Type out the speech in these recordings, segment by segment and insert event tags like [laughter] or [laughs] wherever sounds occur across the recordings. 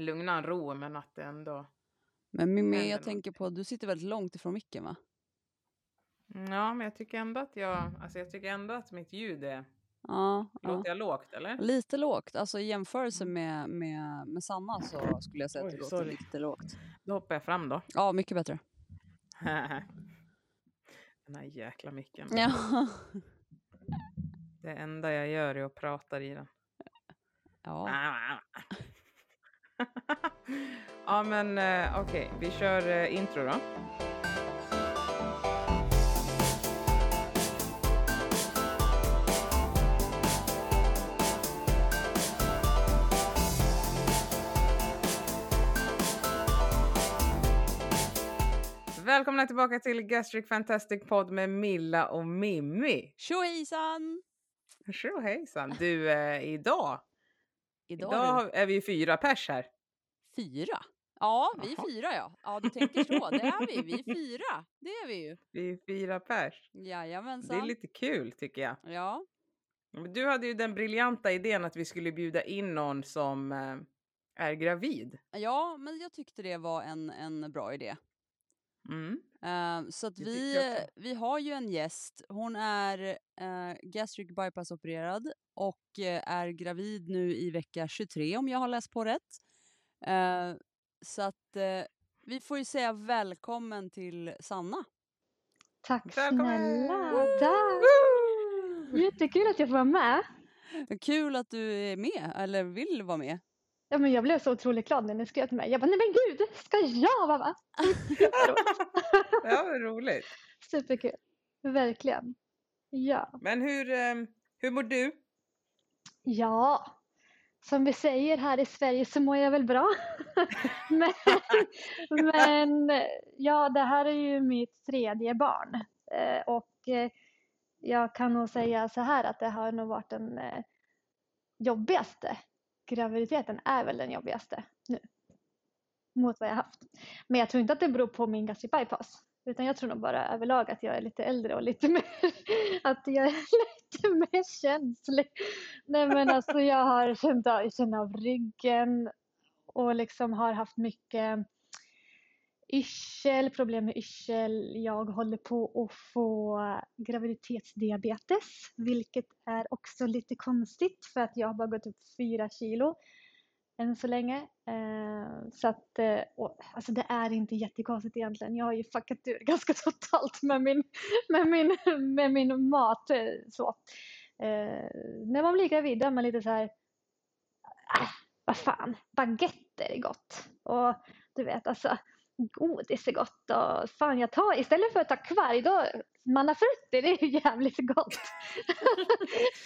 lugn och ro, men att det ändå... Men Mimmi, jag tänker på, du sitter väldigt långt ifrån micken va? Ja, men jag tycker ändå att jag, alltså jag tycker ändå att mitt ljud är, Ja, ja. låter jag lågt eller? Lite lågt, alltså i jämförelse med, med, med Sanna så skulle jag säga att Oj, det låter sorry. lite lågt. Då hoppar jag fram då. Ja, mycket bättre. [laughs] Den här jäkla micken. Ja. Det enda jag gör är att prata i den. ja. [laughs] ja men eh, okej, vi kör eh, intro då. Välkomna tillbaka till Gastric Fantastic Pod med Milla och Mimmi. Tjohejsan! Tjo hejsan! Du, eh, idag, Idag, idag är vi ju fyra pers här. det fyra. Ja, vi är fyra ja. Ja, du tänker så. Det är vi. Vi är [laughs] fyra. Det är vi ju. Vi är fyra pers. Det Jajamensan. är lite kul tycker jag. Ja, Men Du hade ju den briljanta idén att vi skulle bjuda in någon som eh, är gravid. ja, men jag tyckte det var en, en bra idé. Mm. Eh, så att vi, vi har ju en gäst. Hon är uh, gastric bypass opererad och eh, är gravid nu i vecka 23 om jag har läst på rätt. Eh, så att eh, vi får ju säga välkommen till Sanna. Tack Välkommen! snälla. Jättekul att jag får vara med. Kul att du är med, eller vill vara med. Ja, men jag blev så otroligt glad när ni skrev till mig. Jag bara, nej men gud, ska jag vara med? [laughs] [laughs] Ja, vad roligt. Superkul. Verkligen. Ja. Men hur, eh, hur mår du? Ja. Som vi säger här i Sverige så mår jag väl bra. [laughs] men, men ja, det här är ju mitt tredje barn. Eh, och eh, jag kan nog säga så här att det har nog varit den jobbigaste. Graviditeten är väl den jobbigaste nu. Mot vad jag haft. Men jag tror inte att det beror på min gastric bypass. Utan jag tror nog bara överlag att jag är lite äldre och lite [laughs] mer, att jag är lite mer känslig. Nej men alltså jag har känt av, känt av ryggen och liksom har haft mycket yrsel, problem med yrsel. Jag håller på att få graviditetsdiabetes, vilket är också lite konstigt för att jag har bara gått upp fyra kilo än så länge. Eh, så att, eh, och, alltså det är inte jättekonstigt egentligen. Jag har ju fuckat ur [laughs] ganska totalt med min, med min, med min mat. Eh, så. När man blir gravid är man lite så här, äh, vad fan, baguetter är gott. Och du vet alltså, godis är gott och fan jag tar, istället för att ta kvarg då, mannaferrutti det är ju jävligt gott.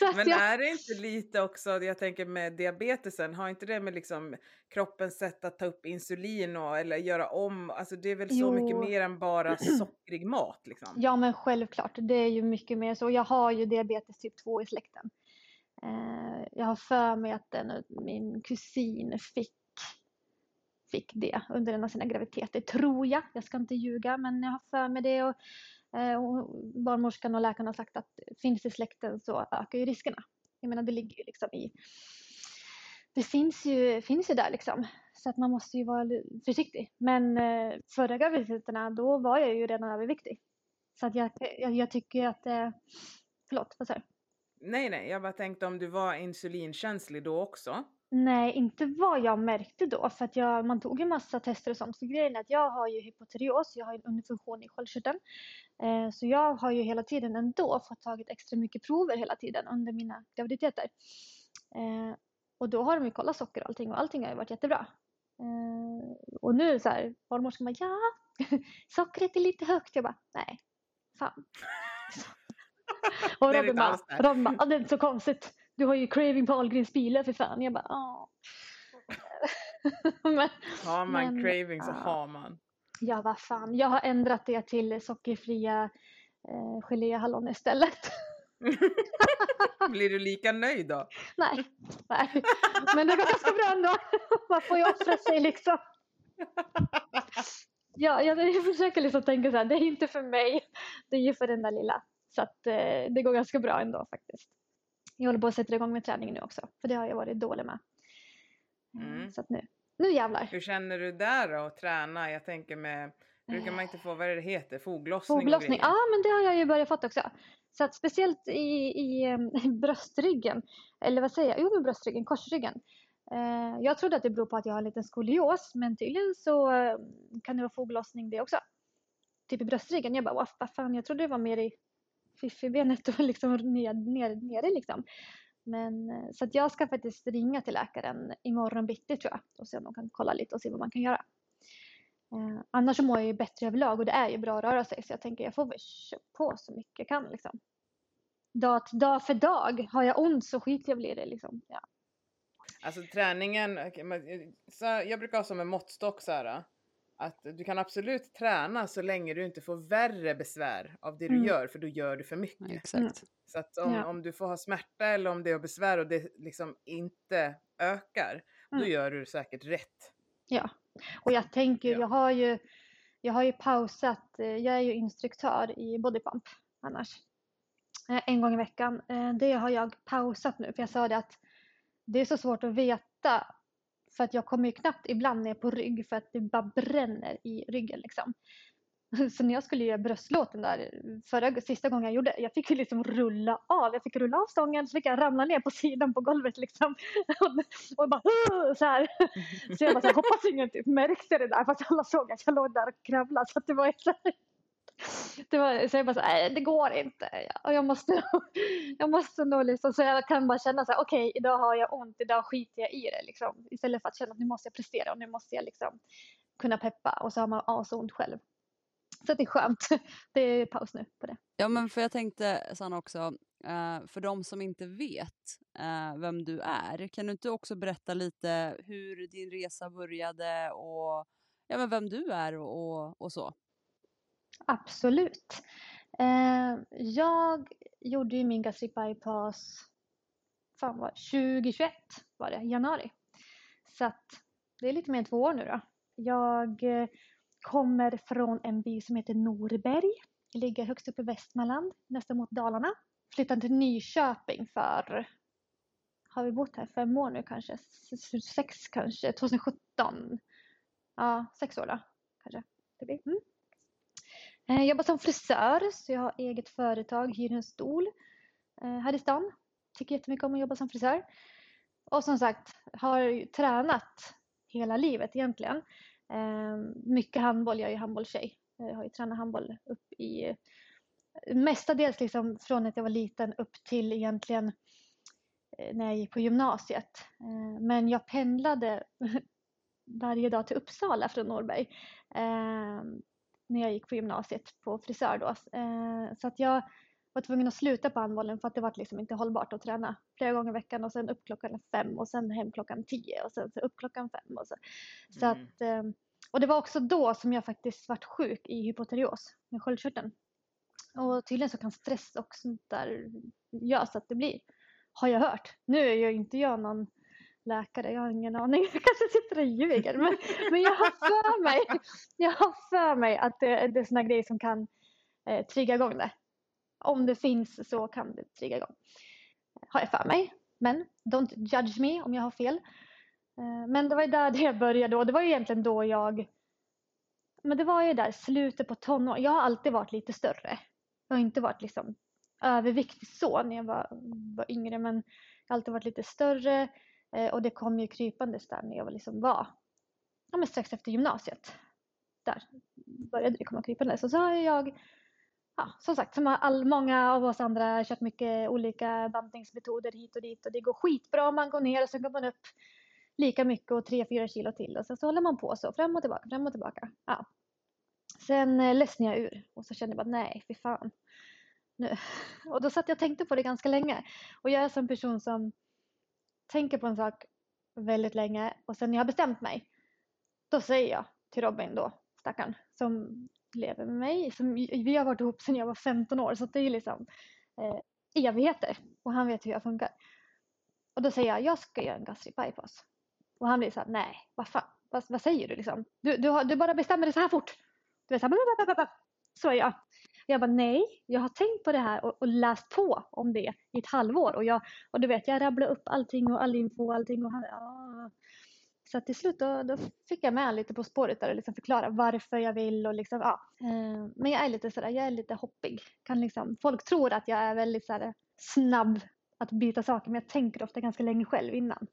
[laughs] Men jag, är det inte lite också, jag tänker med diabetesen, har inte det med liksom kroppens sätt att ta upp insulin och, eller göra om, alltså det är väl så mycket mer än bara sockrig mat liksom? Ja men självklart, det är ju mycket mer så. Jag har ju diabetes typ 2 i släkten. Eh, jag har för mig att den, min kusin fick, fick det under en av sina graviditeter, tror jag. Jag ska inte ljuga men jag har för mig det. Och, eh, och barnmorskan och läkaren har sagt att finns det i släkten så ökar ju riskerna. Jag menar det ligger ju liksom i det finns ju, finns ju där liksom. Så att man måste ju vara försiktig. Men eh, förra graviditeterna då var jag ju redan överviktig. Så att jag, jag, jag tycker att, eh, förlåt vad sa du? Nej, nej, jag bara tänkte om du var insulinkänslig då också. Nej, inte vad jag märkte då. För att jag, man tog ju massa tester och sånt. För grejen är att jag har ju hypotyreos, jag har en underfunktion i sköldkörteln. Eh, så jag har ju hela tiden ändå fått tagit extra mycket prover hela tiden under mina graviditeter. Eh, och då har de ju kollat socker och allting och allting har ju varit jättebra. Eh, och nu så här, barnmorskan bara ja, [laughs] sockret är lite högt. Jag bara nej, fan. [laughs] och Robin bara. Robin bara, "Ja, det är inte så konstigt. Du har ju craving på Ahlgrens bilar för fan. Jag bara ja. [laughs] Men Har man Men, craving så ja. har man. ja, vad fan. Jag har ändrat det till sockerfria eh, geléhallon istället. [laughs] Blir du lika nöjd då? nej, nej, men det går ganska bra ändå. [laughs] Man får ju offra sig liksom. Ja, jag, jag försöker liksom tänka så här, det är inte för mig, det är ju för den där lilla. Så att eh, det går ganska bra ändå faktiskt. Jag håller på att sätta igång med träning nu också, för det har jag varit dålig med. Eh, Mm. Så att nu, Nu jävlar. Hur känner du där då att träna? Jag tänker med, brukar man inte få, vad är det heter, foglossning? Foglossning, ja men det har jag ju börjat fått också. Så att speciellt i, i eh, [laughs] bröstryggen, eller vad säger jag, jo men bröstryggen, korsryggen. Eh, jag trodde att det beror på att jag har en liten skolios men tydligen så eh, kan det vara foglossning det också. Typ i bröstryggen. Jag bara, vad fan, jag trodde det var mer i fiffibenet och [laughs] liksom ner, ner, nere liksom. Men eh, så att jag ska faktiskt ringa till läkaren imorgon bitti tror jag och se om de kan kolla lite och se vad man kan göra. Eh, annars så mår jag ju bättre överlag och det är ju bra att röra sig så jag tänker jag får väl köra på så mycket jag kan liksom. Dag, till- dag för dag. Har jag ont så skiter jag väl i det liksom. Ja. Alltså träningen, men, eh, så jag brukar ha som en måttstock så här. Att du kan absolut träna så länge du inte får värre besvär av det du Mm. gör, för då gör du för mycket. Exakt. Så att om, Ja. om du får ha smärta eller om det är besvär och det liksom inte ökar, då Mm. gör du säkert rätt. ja. Och jag tänker, Ja. jag har ju jag har ju pausat, eh, jag är ju instruktör i bodypump annars. Eh, En gång i veckan. Eh, Det har jag pausat nu för jag sa det att det är så svårt att veta för att jag kommer ju knappt ibland ner på rygg för att det bara bränner i ryggen liksom. [laughs] Så när jag skulle göra bröstlåten där förra, sista gången jag gjorde, jag fick ju liksom rulla av. Jag fick rulla av stången så fick jag ramla ner på sidan på golvet liksom. [laughs] Och, bara så här. [laughs] Så jag bara så här, hoppas ingen typ märkte det där fast alla såg att jag låg där och kravlade så det var så här. Det var, så jag bara så här, nej det går inte. Jag, jag måste, [laughs] jag måste nog liksom, så jag kan bara känna så här, okej idag har jag ont, idag skiter jag i det liksom. Istället för att känna att nu måste jag prestera och nu måste jag liksom kunna peppa och så har man asont själv. Så det är skönt. [laughs] Det är paus nu på det. Ja, men för jag tänkte Sanna också, eh, för de som inte vet eh, vem du är, kan du inte också berätta lite hur din resa började och ja, men vem du är och, och, och så? Absolut. Eh, jag gjorde ju min gastric bypass fan vad, 2021 var det, januari. Så att det är lite mer än två år nu då. Jag eh, kommer från en by som heter Norberg. Ligger högst upp i Västmanland, nästan mot Dalarna. Flyttade till Nyköping för, har vi bott här fem år nu kanske? Sex kanske, 2017. Ja, sex år då kanske det blir. Mm. Eh, jag jobbar som frisör, så jag har eget företag, hyr en stol eh, här i stan. Tycker jättemycket om att jobba som frisör. Och som sagt, har tränat hela livet egentligen. Ehm, mycket handboll, jag är ju handbollstjej. Jag har ju tränat handboll upp i mestadels liksom från att jag var liten upp till egentligen eh, när jag gick på gymnasiet. Ehm, men jag pendlade [laughs] varje dag till Uppsala från Norberg. Ehm, när jag gick på gymnasiet på frisör då. Eh, så att jag var tvungen att sluta på handbollen för att det var liksom inte hållbart att träna flera gånger i veckan och sen upp klockan fem och sen hem klockan tio och sen upp klockan fem. Och, så. Så Mm. att, eh, och det var också då som jag faktiskt vart sjuk i hypotyreos med sköldkörteln. Och tydligen så kan stress och sånt där göra så att det blir, har jag hört. Nu är ju inte jag någon läkare, jag har ingen aning. [laughs] Jag kanske sitter och ljuger. Men, men jag har för mig, jag har för mig att det, det är såna grejer som kan eh, trigga igång det. Om det finns så kan det trigga igång. Eh, har jag för mig. Men don't judge me om jag har fel. Eh, men det var ju där det [laughs] började och det var ju egentligen då jag men det var ju där slutet på tonåren. Jag har alltid varit lite större. Jag har inte varit liksom överviktig så när jag var, var yngre men jag har alltid varit lite större Eh, och det kom ju krypandes där när jag var liksom var ja, men strax efter gymnasiet. Där började det komma krypandes och så har jag ja, som sagt som all, många av oss andra kört mycket olika bantningsmetoder hit och dit och det går skitbra om man går ner och så går man upp lika mycket och 3-4 kilo till och sen så håller man på så fram och tillbaka, fram och tillbaka. Ja. Sen eh, ledsnade jag ur och så kände jag bara nej, fy fan. Nu. [laughs] Och då satt jag och tänkte på det ganska länge. Och jag är en person som tänker på en sak väldigt länge och sen när jag har bestämt mig då säger jag till Robin då, stackaren, som lever med mig. Som, vi har varit ihop sedan jag var 15 år så det är ju liksom eh, evigheter och han vet hur jag funkar. Och då säger jag, jag ska göra en gastric bypass. Och han blir så här, nej, vad fan, vad, vad säger du liksom? Du, du, har, du bara bestämmer dig så här fort. Du är så här, så är jag. Jag bara nej, jag har tänkt på det här och, och läst på om det i ett halvår och, jag, och du vet jag rabblade upp allting och all info och allting och han, ja. Så till slut då, då fick jag med lite på spåret där och liksom förklara varför jag vill och liksom ja. Eh, men jag är lite sådär, jag är lite hoppig. Kan liksom, folk tror att jag är väldigt sådär snabb att byta saker men jag tänker ofta ganska länge själv innan.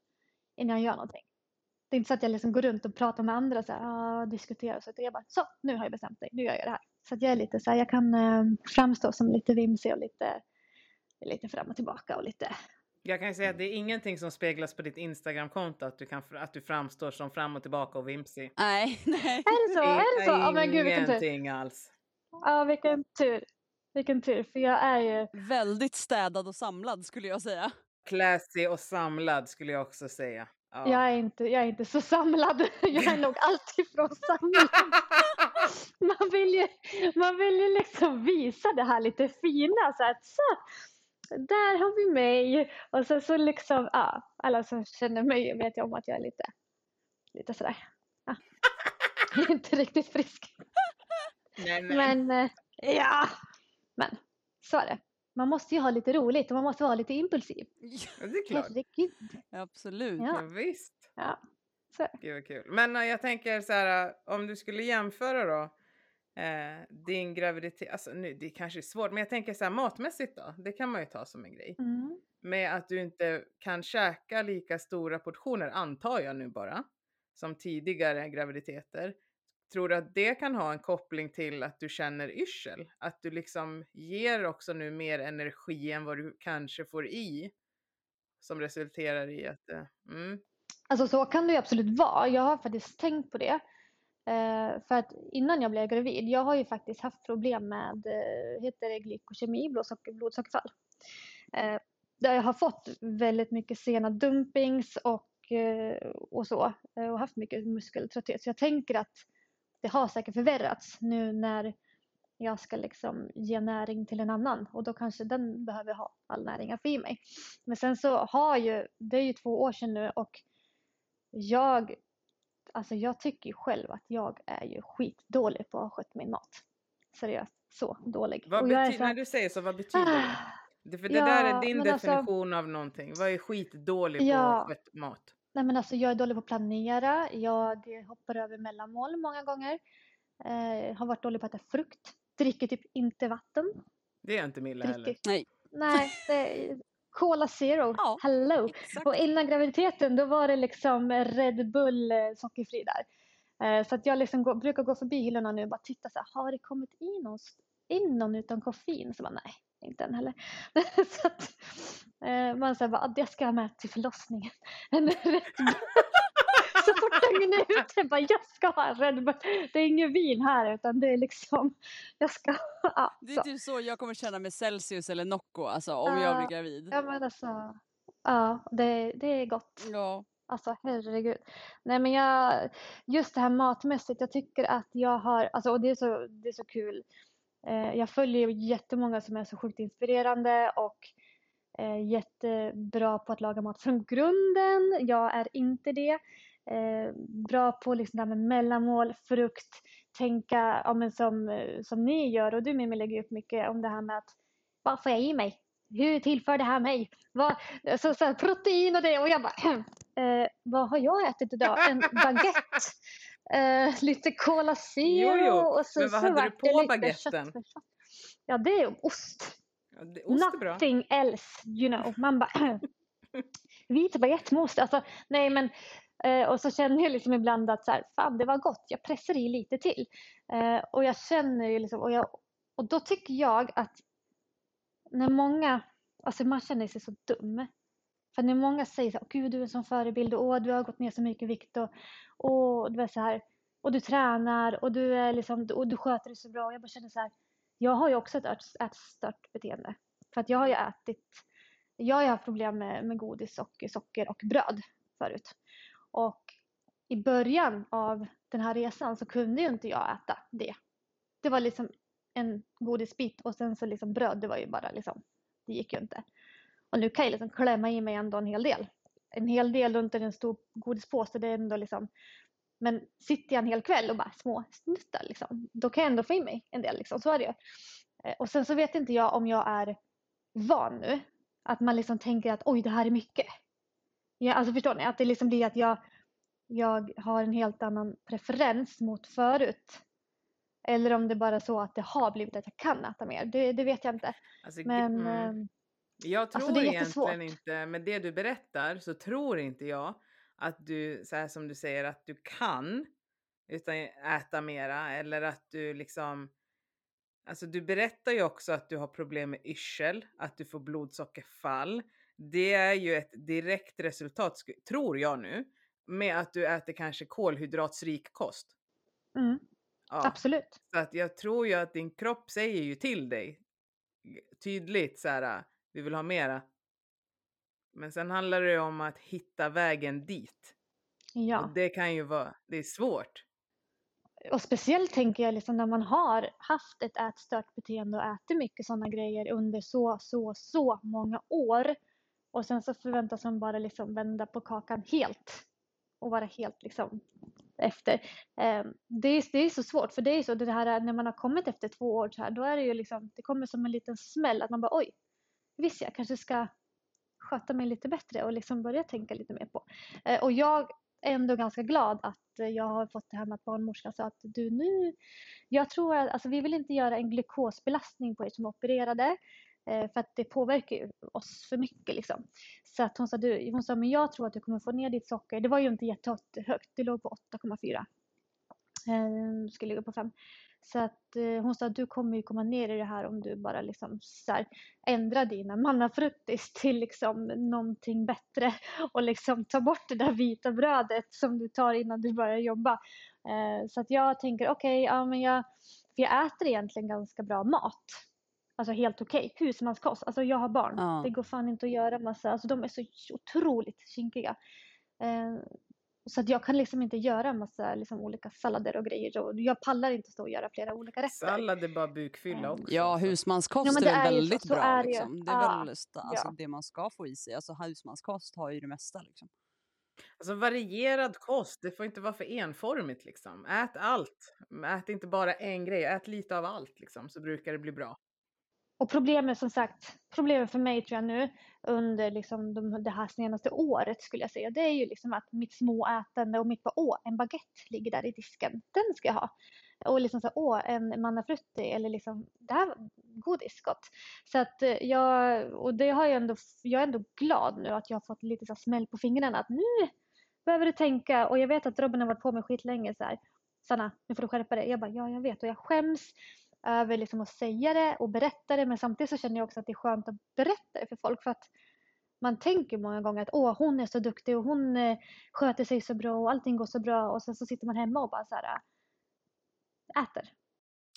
Innan jag gör någonting. Det är inte så att jag liksom går runt och pratar med andra och så här, ah, diskuterar så. Jag bara, så nu har jag bestämt mig, nu gör jag det här. Så att jag är lite så här, jag kan eh, framstå som lite vimsig och lite, lite fram och tillbaka och lite jag kan ju säga att det är ingenting som speglas på ditt Instagramkonto att du, kan, att du framstår som fram och tillbaka och vimsig. Nej, [laughs] nej. Är det så? Är det så? Ja, men gud, vilken tur. Ingenting alls. Ja, vilken tur. Vilken tur, för jag är ju... Väldigt städad och samlad skulle jag säga. Classy och samlad skulle jag också säga. Ja. Jag, är inte, jag är inte så samlad. [laughs] Jag är nog alltifrån samlad. [laughs] Man vill, ju, man vill ju liksom visa det här lite fina. Så att, så, där har vi mig. Och sen så liksom, ja, alla som känner mig vet jag om att jag är lite, lite sådär, ja. [laughs] inte riktigt frisk. Nej, men. men eh, ja, men så är det. Man måste ju ha lite roligt och man måste vara lite impulsiv. [laughs] Ja, det är klart. Herregud. Absolut. Ja. ja visst. Ja. Så. Gud vad kul. Men uh, jag tänker så här, om du skulle jämföra då eh, din graviditet, alltså nu det kanske är svårt, men jag tänker så här matmässigt då, det kan man ju ta som en grej. Mm. Med att du inte kan käka lika stora portioner, antar jag nu bara, som tidigare graviditeter. Tror du att det kan ha en koppling till att du känner yrsel? Att du liksom ger också nu mer energi än vad du kanske får i? Som resulterar i att... det... mm. Alltså så kan det ju absolut vara. Jag har faktiskt tänkt på det. Eh, för att innan jag blev gravid, jag har ju faktiskt haft problem med, eh, heter det glykokemi, blodsocker, blodsockerfall. Eh, där jag har fått väldigt mycket sena dumpings och, eh, och så eh, och haft mycket muskeltrötthet. Så jag tänker att det har säkert förvärrats nu när jag ska liksom ge näring till en annan och då kanske den behöver ha all näring jag får i mig. Men sen så har ju, det är ju två år sedan nu och jag alltså jag tycker ju själv att jag är ju skitdålig på att ha skött min mat. Seriöst, så dålig. Vad betyder, så... När du säger så, vad betyder det? det för det ja, där är din alltså- definition alltså, av någonting. Vad är skitdålig ja, på skött mat? Nej men alltså jag är dålig på att planera. Jag hoppar över mellanmål många gånger. Eh, har varit dålig på att äta frukt. Dricker typ inte vatten. Det är inte Milla heller. Nej. Nej, det, Cola Zero, ja, hello! Exakt. Och innan graviditeten då var det liksom Red Bull eh, sockerfri där. Eh, så att jag liksom går, brukar gå förbi hyllorna nu och bara titta så här, har det kommit in någon, in någon utan koffein? Så bara, nej, inte än heller. [laughs] så att eh, man säger bara, det ska jag med till förlossningen. En Red Bull så fort ungen är ute, bara jag ska ha en Red Bull. Det är ingen vin här utan det är liksom, jag ska, [laughs] ja, Det är typ så jag kommer känna med Celsius eller Nocco, alltså om uh, jag blir gravid. Ja men alltså, ja det, det är gott. Ja. Alltså herregud. Nej men jag, just det här matmässigt, jag tycker att jag har, alltså och det är så, det är så kul. Eh, jag följer jättemånga som är så sjukt inspirerande och eh, jättebra på att laga mat från grunden. Jag är inte det eh, bra på liksom det här med mellanmål, frukt, tänka ja, men som, som ni gör och du Mimmi lägger upp mycket om det här med att vad får jag i mig? Hur tillför det här mig? Vad, så, så här, protein och det och jag bara [clears throat] eh, vad har jag ätit idag? En baguette? Eh, [laughs] lite Cola Zero jo, jo. och så, Men vad så hade du på baguetten? Ja det är ost. Ja, det, ost Nothing else you know. Man bara [clears throat] vit baguette med ost. Alltså, nej men Eh, och så känner jag liksom ibland att så här, fan det var gott, jag pressar i lite till. Eh, och jag känner ju liksom, och, jag, och då tycker jag att när många, alltså man känner sig så dum. För när många säger så här, gud du är en sån förebild och åh, du har gått ner så mycket vikt och, och du är så här, och du tränar och du är liksom, och du sköter dig så bra. Och jag bara känner så här, jag har ju också ett ätstört beteende. För att jag har ju ätit, jag har ju haft problem med, med godis och socker och bröd förut. Och i början av den här resan så kunde ju inte jag äta det. Det var liksom en godisbit och sen så liksom bröd, det var ju bara liksom, det gick ju inte. Och nu kan jag liksom klämma i mig ändå en hel del. En hel del runt en stor godispåse, det är ändå liksom men sitter jag en hel kväll och bara små snuttar liksom, då kan jag ändå få i mig en del liksom, så är det ju. Eh, och sen så vet inte jag om jag är van nu. Att man liksom tänker att oj det här är mycket. Ja, alltså förstår ni? Att det liksom blir att jag, jag har en helt annan preferens mot förut. Eller om det bara är så att det har blivit att jag kan äta mer. Det, det vet jag inte. Alltså, Men mm. Jag tror Alltså, det är egentligen inte, med det du berättar så tror inte jag att du, så här som du säger, att du kan utan äta mera eller att du liksom Alltså du berättar ju också att du har problem med yrsel, att du får blodsockerfall. Det är ju ett direkt resultat, tror jag nu, med att du äter kanske kolhydratsrik kost. mm, Ja. absolut. Så att jag tror ju att din kropp säger ju till dig tydligt så här, vi vill ha mera. Men sen handlar det ju om att hitta vägen dit. Ja. Och det kan ju vara, det är svårt. Och speciellt tänker jag liksom när man har haft ett ätstört beteende och äter mycket sådana grejer under så, så, så många år. Och sen så förväntas man bara liksom vända på kakan helt. Och vara helt liksom efter. Eh, det, är, det är så svårt för det är så det här när man har kommit efter två år så här då är det ju liksom det kommer som en liten smäll att man bara oj. Visst jag kanske ska sköta mig lite bättre och liksom börja tänka lite mer på. Eh, och jag är ändå ganska glad att jag har fått det här med att barnmorskan sa att du nu, jag tror att, alltså vi vill inte göra en glukosbelastning på er som är opererade eh, för att det påverkar ju oss för mycket liksom. Så att hon sa, du, hon sa, men jag tror att du kommer få ner ditt socker. Det var ju inte jättehögt, det låg på 8,4. Eh, skulle ligga på 5. Så att eh, hon sa att du kommer ju komma ner i det här om du bara liksom så här, ändrar dina mannafruttis [laughs] till liksom någonting bättre och liksom ta bort det där vita brödet som du tar innan du börjar jobba. Eh, så att jag tänker okej, ja men jag, för jag äter egentligen ganska bra mat. Alltså helt okej, husmanskost. Alltså jag har barn. Ja. Det går fan inte att göra massa, alltså de är så otroligt kinkiga. Eh, så att jag kan liksom inte göra massa liksom, olika sallader och grejer. Och jag pallar inte stå och göra flera olika rätter. Sallad är bara bukfylla Mm. också. Ja, husmanskost Ja, är det väl är ju så. väldigt Så bra. är ju. liksom. Det är Ja, väl alltså, ja. det man ska få i sig. Alltså husmanskost har ju det mesta. Liksom. Alltså varierad kost, det får inte vara för enformigt liksom. Ät allt. Ät inte bara en grej, ät lite av allt liksom så brukar det bli bra. Och problemet som sagt, problemet för mig tror jag nu under liksom de, det här senaste året skulle jag säga, det är ju liksom att mitt småätande och mitt bara åh, en baguette ligger där i disken, den ska jag ha. Och liksom så åh, en mannafrutti eller liksom det här var godis, gott. Så att eh, jag, och det har jag ändå, jag är ändå glad nu att jag har fått lite så smäll på fingrarna att nu behöver du tänka och jag vet att Robin har varit på mig skitlänge så här. Sanna, nu får du skärpa dig. Jag bara, ja jag vet och jag skäms över liksom att säga det och berätta det men samtidigt så känner jag också att det är skönt att berätta det för folk för att man tänker många gånger att åh hon är så duktig och hon eh, sköter sig så bra och allting går så bra och sen så sitter man hemma och bara så här äh, äter.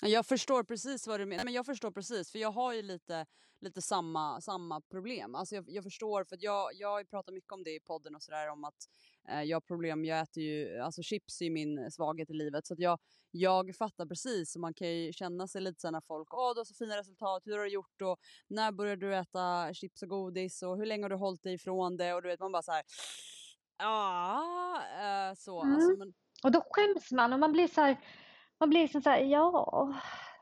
Jag förstår precis vad du menar. Men jag förstår precis, för jag har ju lite, lite samma, samma problem. Alltså jag, jag förstår, för jag, jag har pratat mycket om det i podden och sådär om att eh, jag har problem, jag äter ju, alltså chips är min svaghet i livet. Så att jag, jag fattar precis, man kan ju känna sig lite så här när folk, åh du har så fina resultat, hur har du gjort och när började du äta chips och godis och hur länge har du hållit dig ifrån det? Och du vet man bara så här, ja, eh, så. Mm. Alltså, men, Och då skäms man och man blir så här, man blir liksom så här, ja,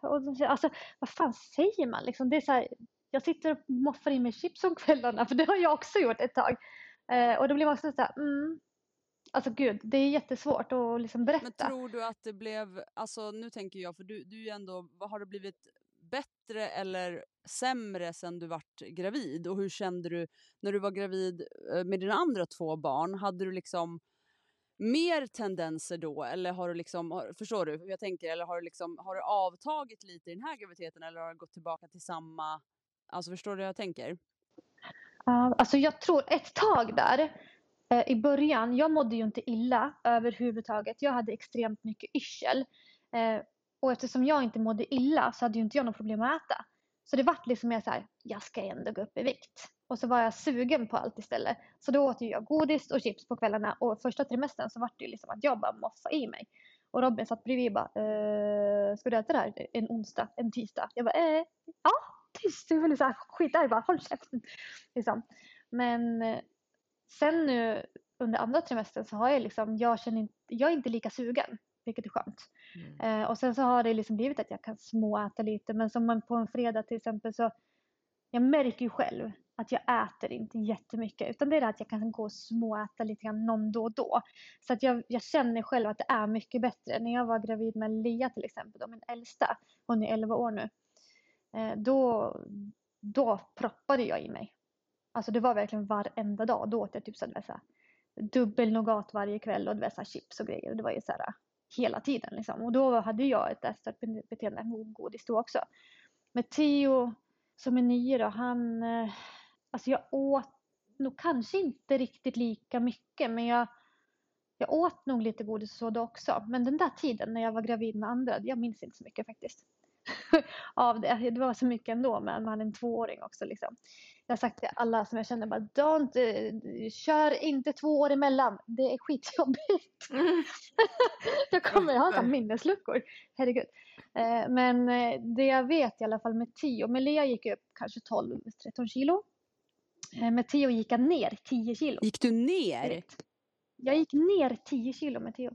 och, alltså vad fan säger man liksom? Det är så här, jag sitter och moffar i mig chips om kvällarna för det har jag också gjort ett tag. Eh, och då blir man också så här, mm, alltså gud, det är jättesvårt att liksom berätta. Men tror du att det blev, alltså nu tänker jag, för du, du är ändå, har det blivit bättre eller sämre sen du vart gravid? Och hur kände du när du var gravid eh, med dina andra två barn? Hade du liksom mer tendenser då eller har du liksom, förstår du hur jag tänker? Eller har du liksom, har du avtagit lite i den här graviditeten eller har du gått tillbaka till samma, alltså förstår du hur jag tänker? Uh, alltså jag tror ett tag där uh, i början, jag mådde ju inte illa överhuvudtaget. Jag hade extremt mycket yrsel. Uh, och eftersom jag inte mådde illa så hade ju inte jag något problem att äta. Så det vart liksom mer så här, jag ska ändå gå upp i vikt. Och så var jag sugen på allt istället. Så då åt jag godis och chips på kvällarna och första trimestern så vart det ju liksom att jag bara moffade i mig. Och Robin satt bredvid och bara, eh, ska du äta det här en onsdag, en tisdag? Jag bara, eh, ja, tyst. Jag var så här skitarg bara, håll käften. Liksom. Men eh, sen nu under andra trimestern så har jag liksom, jag känner inte, jag är inte lika sugen. Vilket är skönt. Mm. Eh, och sen så har det liksom blivit att jag kan småäta lite. Men som på en fredag till exempel så, jag märker ju själv att jag äter inte jättemycket utan det är det att jag kan gå och småäta lite grann någon då och då. Så att jag, jag känner själv att det är mycket bättre. När jag var gravid med Lea till exempel, då, min äldsta, hon är 11 år nu, eh, då, då proppade jag i mig. Alltså det var verkligen varenda dag. Då åt jag typ så här, dubbel nougat varje kväll och det var så här chips och grejer. Och det var ju så här hela tiden liksom. Och då hade jag ett ätstört beteende med godis då också. Med Theo som är nio då, han, eh, alltså jag åt nog kanske inte riktigt lika mycket men jag, jag åt nog lite godis och så då också. Men den där tiden när jag var gravid med andra, jag minns inte så mycket faktiskt. [laughs] av det. Det var så mycket ändå med man en tvååring också liksom. Jag har sagt till alla som jag känner bara don't, uh, kör inte två år emellan. Det är skitjobbigt. [laughs] Mm. jag kommer ha minnesluckor. Herregud. Uh, men uh, det jag vet i alla fall med Tio, med Lea gick upp kanske 12-13 kilo. Med Tio gick jag ner 10 kilo. Gick du ner? Jag gick ner 10 kilo med Tio.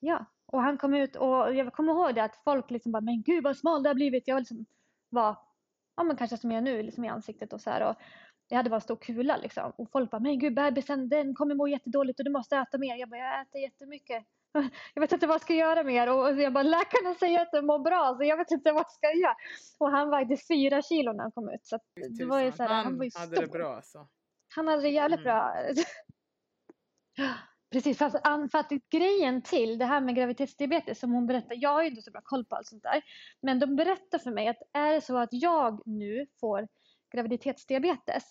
Ja, och han kom ut och jag kommer ihåg det att folk liksom bara, men gud vad smal det har blivit. Jag liksom var, ja men kanske som jag är nu, liksom i ansiktet och så här. Och jag hade bara en stor kula liksom. Och folk bara, men gud bebisen den kommer må jättedåligt och du måste äta mer. Jag bara, jag äter jättemycket. [laughs] Jag vet inte vad jag ska göra mer och jag bara, läkarna säger att jag mår bra så jag vet inte vad jag ska göra. Och han vägde fyra kilo när han kom ut. Så det var ju så här, han, han var ju hade stor. det bra alltså. Han hade det jävligt Mm. bra. [gasps] Precis, fast an- för att grejen till det här med graviditetsdiabetes som hon berättar, jag har ju inte så bra koll på allt sånt där, men de berättar för mig att är det så att jag nu får graviditetsdiabetes,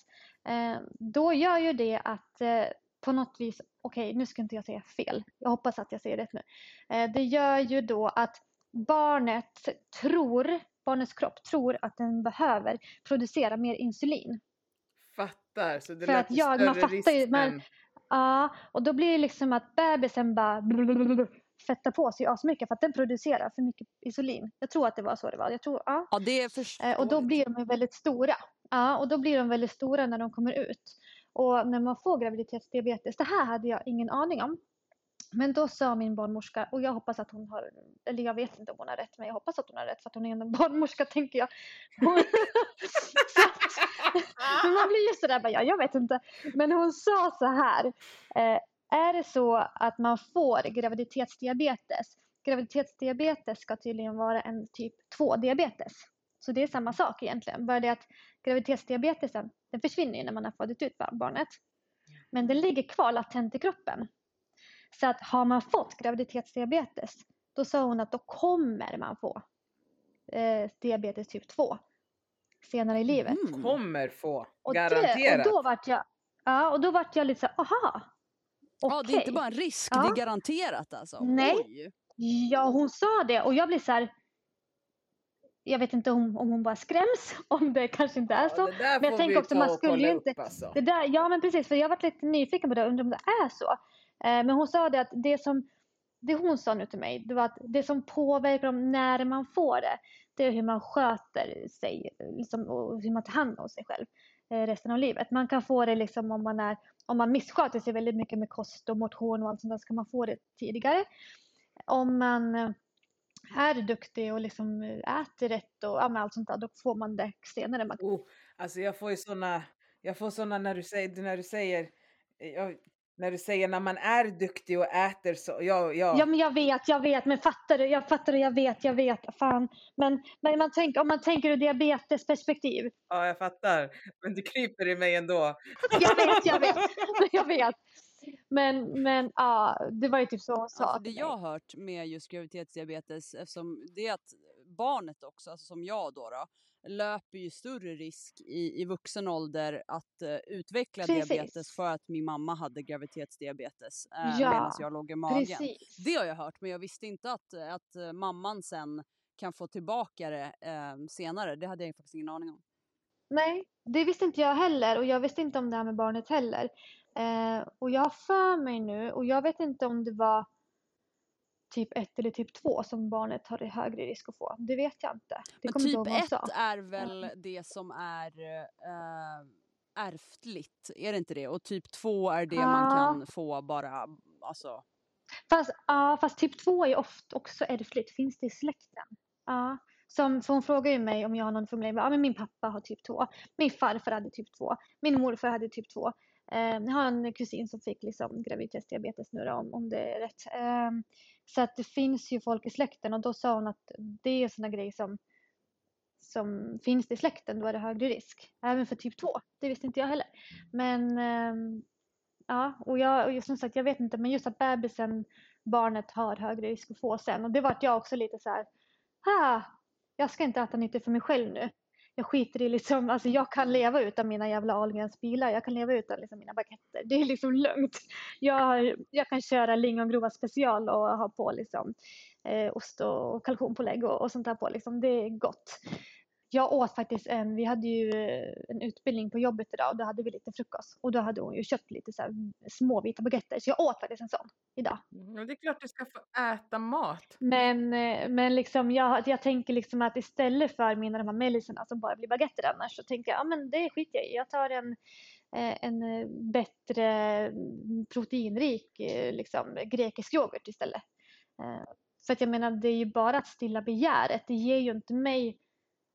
eh, då gör ju det att eh, på något vis, okej nu ska inte jag säga fel, jag hoppas att jag säger rätt nu, eh, det gör ju då att barnet tror, barnets kropp tror att den behöver producera mer insulin. Fattar, så det För lät att jag- större man fattar ju, man- Ja, och då blir det liksom att bebisen bara fettar på sig asmycket för att den producerar för mycket insulin. Jag tror att det var så det var. Jag tror, ja. Ja, det är förståeligt. Eh, Och då blir de väldigt stora. Ja, och då blir de väldigt stora när de kommer ut. Och när man får graviditetsdiabetes, det här hade jag ingen aning om. Men då sa min barnmorska, och jag hoppas att hon har, eller jag vet inte om hon har rätt, men jag hoppas att hon har rätt för att hon är en barnmorska tänker jag. Hon, [laughs] så men man blir ju sådär, bara, ja, jag vet inte. Men hon sa så här, eh, är det så att man får graviditetsdiabetes, graviditetsdiabetes ska tydligen vara en typ 2-diabetes. Så det är samma sak egentligen, bara det att graviditetsdiabetesen, den försvinner ju när man har fått ut barnet. Men den ligger kvar latent i kroppen. Så att har man fått graviditetsdiabetes, då sa hon att då kommer man få eh, diabetes typ 2 senare i livet. Mm. Kommer få, Och, garanterat. det, och då vart jag, ja, och då vart jag lite så aha. Ja, det är inte bara en risk, Ja. det är garanterat alltså. Nej. Oj. Ja, hon sa det och jag blir så här. Jag vet inte om, om hon bara skräms, [laughs] om det kanske inte är Ja, så. där Men jag tänker också, man skulle upp, inte- Alltså. Det där, ja men precis, för jag varit lite nyfiken på det, undrar om det är så. Eh, men hon sa det att det som, det hon sa nu till mig, det var att det som påverkar om när man får det, det är hur man sköter sig liksom, och hur man tar hand om sig själv eh, resten av livet. Man kan få det liksom om man är, om man missköter sig väldigt mycket med kost och motion och allt sånt där, ska man få det tidigare. Om man eh, är duktig och liksom eh, äter rätt och ja, allt sånt där, då får man det senare. Man Oh, alltså jag får ju såna, jag får såna när du säger, när du säger, eh, jag, när du säger när man är duktig och äter så, ja, ja. Ja men jag vet, jag vet, men fattar du, jag fattar du, jag vet, jag vet, fan. Men, men man tänker, om man tänker ur diabetesperspektiv. ja, jag fattar. Men det kryper i mig ändå. Jag vet, jag vet, [laughs] jag vet. Men, men ja, det var ju typ så hon sa för det jag har hört med just graviditetsdiabetes, eftersom det är att barnet också, alltså som jag då, då löper ju större risk i, i vuxen ålder att eh, utveckla Precis. diabetes för att min mamma hade graviditetsdiabetes eh, Ja, medan jag låg i magen. Precis. Det har jag hört, men jag visste inte att, att eh, mamman sen kan få tillbaka det eh, senare. Det hade jag faktiskt ingen aning om. Nej, det visste inte jag heller och jag visste inte om det här med barnet heller. Eh, och jag har för mig nu, och jag vet inte om det var typ 1 eller typ 2 som barnet har i högre risk att få. Det vet jag inte. Det Men typ ihåg vad hon 1 sa. är väl det som är eh, ärftligt, är det inte det? Och typ 2 är det man Ja. kan få bara, alltså. Fast, ja, fast typ 2 är ofta också ärftligt. Finns det i släkten? Ja. Som, för hon frågar ju mig om jag har någon formulering. Ja, men min pappa har typ 2. Min farfar hade typ 2. Min morfar hade typ 2. Ehm, jag har en kusin som fick liksom graviditetsdiabetes nu då, om, om det är rätt. Ehm, så att det finns ju folk i släkten och då sa hon att det är sådana grejer som, som finns i släkten, då är det högre risk. Även för typ 2. Det visste inte jag heller. Men ehm, ja, och jag, och som sagt, jag vet inte, men just att bebisen, barnet har högre risk att få sen. Och det vart jag också lite så här, ah, jag ska inte äta nyttigt för mig själv nu. Jag skiter i liksom, alltså jag kan leva utan mina jävla Ahlgrens bilar. Jag kan leva utan liksom mina baguetter. Det är liksom lugnt. Jag, jag kan köra lingongrova special och ha på liksom eh, ost och kalkonpålägg och, och sånt där på liksom. Det är gott jag åt faktiskt en, vi hade ju eh, en utbildning på jobbet idag och då hade vi lite frukost och då hade hon ju köpt lite så här små vita baguetter så jag åt faktiskt en sån idag. Mm, det är klart du ska få äta mat. Men, eh, men liksom jag, jag tänker liksom att istället för mina de här mellisarna som bara blir baguetter annars så tänker jag, ja men det skiter jag i. Jag tar en, eh, en bättre mm, proteinrik liksom, grekisk yoghurt istället. För att jag menar det är ju bara att stilla begäret. Det ger ju inte mig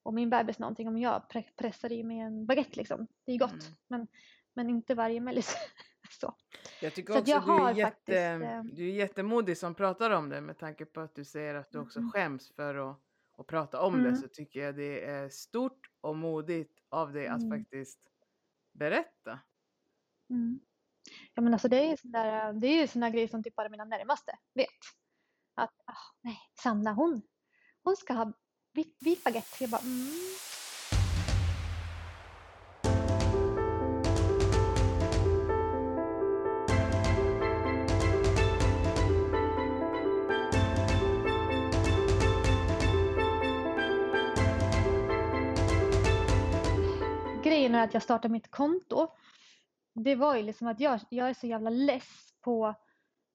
och min bebis någonting om jag pre pressar i mig en baguette liksom. Det är gott. Mm. Men, men inte varje mellis. [laughs] så. Jag tycker så också att du, är jätte, faktiskt, eh, du är jättemodig som pratar om det med tanke på att du säger att du också mm. skäms för att, att prata om mm. det så tycker jag det är stort och modigt av dig att mm. faktiskt berätta. Mm. Ja men alltså det är ju sådana, det är ju sådana grejer som typ bara mina närmaste vet. Att, oh, nej, Sanna hon, hon ska ha vit, vit baguette. Jag bara mm. Grejen är att jag startade mitt konto. Det var ju liksom att jag, jag är så jävla less på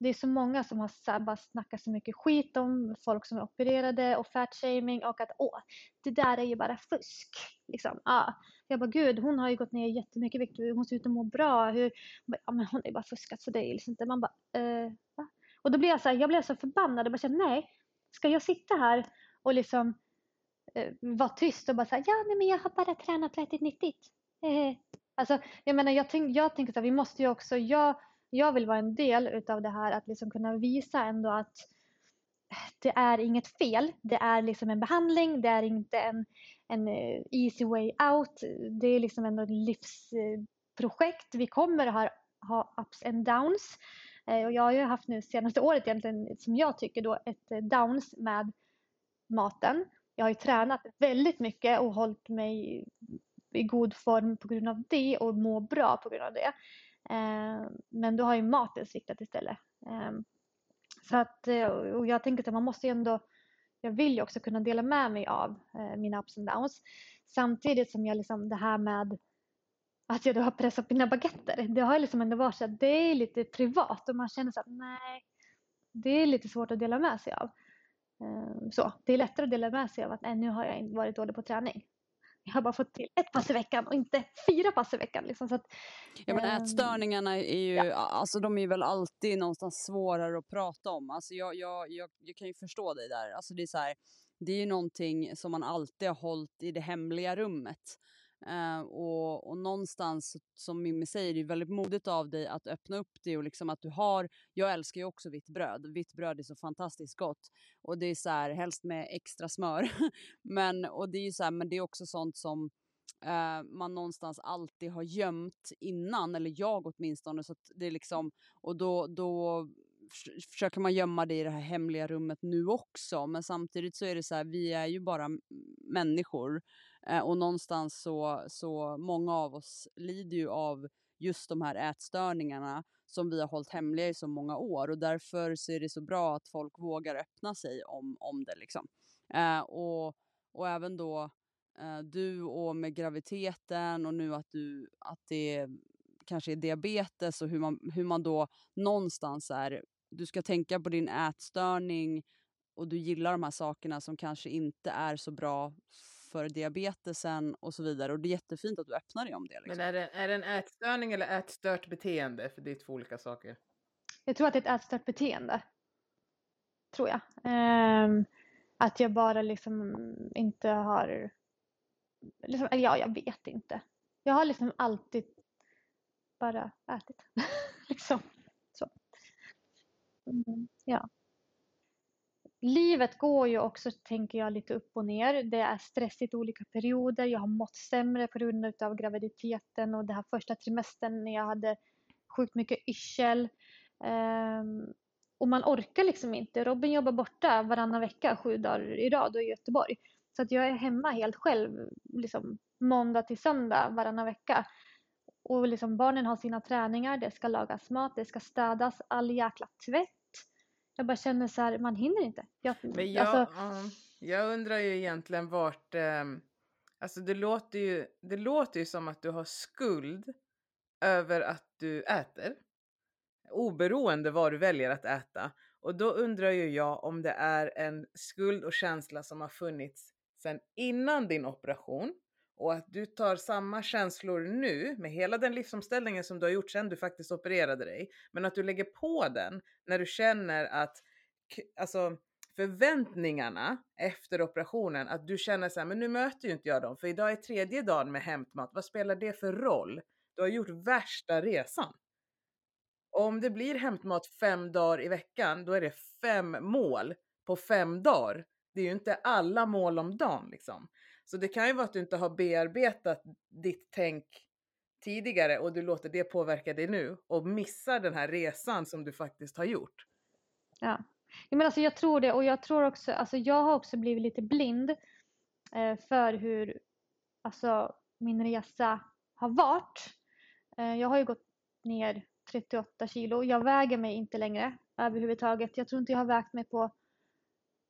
det är så många som har bara snackat så mycket skit om folk som är opererade och fatshaming och att åh, det där är ju bara fusk. Liksom. Ah. Jag bara gud, hon har ju gått ner jättemycket vikt, hon ser ut att må bra. Hur? Bara, ja, men hon är ju bara fuskat så det är liksom inte. Man bara, eh, va? Och då blir jag så här, jag blev så förbannad och bara kände, nej, ska jag sitta här och liksom eh, vara tyst och bara säga, ja nej men jag har bara tränat och ätit nyttigt. Eh. Alltså, jag menar jag, tänk, jag tänker så här, vi måste ju också, jag jag vill vara en del utav det här att liksom kunna visa ändå att eh, det är inget fel. Det är liksom en behandling, det är inte en, en eh, easy way out. Det är liksom ändå ett livsprojekt. Vi kommer ha, ha ups and downs. Eh, och jag har ju haft nu senaste året egentligen, som jag tycker då, ett downs med maten. Jag har ju tränat väldigt mycket och hållit mig i god form på grund av det och må bra på grund av det. Ehm, men då har ju maten sviktat istället. Ehm, så att, eh, och jag tänker att man måste ju ändå, jag vill ju också kunna dela med mig av eh, mina ups and downs. Samtidigt som jag liksom det här med att jag då har pressat mina baguetter. Det har liksom ändå varit så att det är lite privat och man känner så att nej, det är lite svårt att dela med sig av. Ehm, så det är lättare att dela med sig av att nej, nu har jag varit dålig på träning jag har bara fått till ett pass i veckan och inte fyra pass i veckan. Liksom, så att, ja, men ehm, ätstörningarna är ju, ja. alltså, de är väl alltid någonstans svårare att prata om. Alltså, jag, jag, jag, jag kan ju förstå dig där. Alltså, det, är så här, det är ju någonting som man alltid har hållit i det hemliga rummet. Uh, och, och någonstans, som Mimmi säger, det är väldigt modigt av dig att öppna upp det och liksom att du har, jag älskar ju också vitt bröd, vitt bröd är så fantastiskt gott. Och det är så här, helst med extra smör. [laughs] men, och det är ju så här, men det är också sånt som uh, man någonstans alltid har gömt innan, eller jag åtminstone, så att det är liksom, och då, då försöker man gömma det i det här hemliga rummet nu också, men samtidigt så är det så här, vi är ju bara människor. Eh, och någonstans så, så många av oss lider ju av just de här ätstörningarna som vi har hållit hemliga i så många år och därför så är det så bra att folk vågar öppna sig om, om det liksom. Eh, och, och även då eh, du och med graviditeten och nu att du att det kanske är diabetes och hur man, hur man då någonstans är, du ska tänka på din ätstörning och du gillar de här sakerna som kanske inte är så bra för diabetesen och så vidare. Och det är jättefint att du öppnar dig om det. Liksom. Men är det, är det en ätstörning eller ätstört beteende? För det är två olika saker. Jag tror att det är ett ätstört beteende. Tror jag. Um, Att jag bara liksom inte har, liksom, ja jag vet inte. Jag har liksom alltid bara ätit. [laughs] liksom. Så. Mm, ja. Livet går ju också, tänker jag, lite upp och ner. Det är stressigt i olika perioder. Jag har mått sämre på grund av graviditeten och den här första trimestern när jag hade sjukt mycket yrsel. Um, och man orkar liksom inte. Robin jobbar borta varannan vecka, sju dagar i rad och i Göteborg. Så att jag är hemma helt själv, liksom måndag till söndag varannan vecka. Och liksom barnen har sina träningar, det ska lagas mat, det ska städas, all jäkla tvätt. Jag bara känner så här, man hinner inte. Jag, Men jag, alltså... uh, jag undrar ju egentligen vart, um, alltså det låter, ju, det låter ju som att du har skuld över att du äter. Oberoende vad du väljer att äta. Och då undrar ju jag om det är en skuld och känsla som har funnits sedan innan din operation och att du tar samma känslor nu med hela den livsomställningen som du har gjort sen du faktiskt opererade dig. Men att du lägger på den när du känner att alltså, förväntningarna efter operationen, att du känner så här, men nu möter ju inte jag dem för idag är tredje dagen med hämtmat. Vad spelar det för roll? Du har gjort värsta resan. Och om det blir hämtmat fem dagar i veckan, då är det fem mål på fem dagar. Det är ju inte alla mål om dagen liksom. Så det kan ju vara att du inte har bearbetat ditt tänk tidigare och du låter det påverka dig nu och missar den här resan som du faktiskt har gjort. Ja, men alltså jag tror det och jag tror också, alltså jag har också blivit lite blind eh, för hur alltså min resa har varit. Eh, jag har ju gått ner 38 kilo. Jag väger mig inte längre överhuvudtaget. Jag tror inte jag har vägt mig på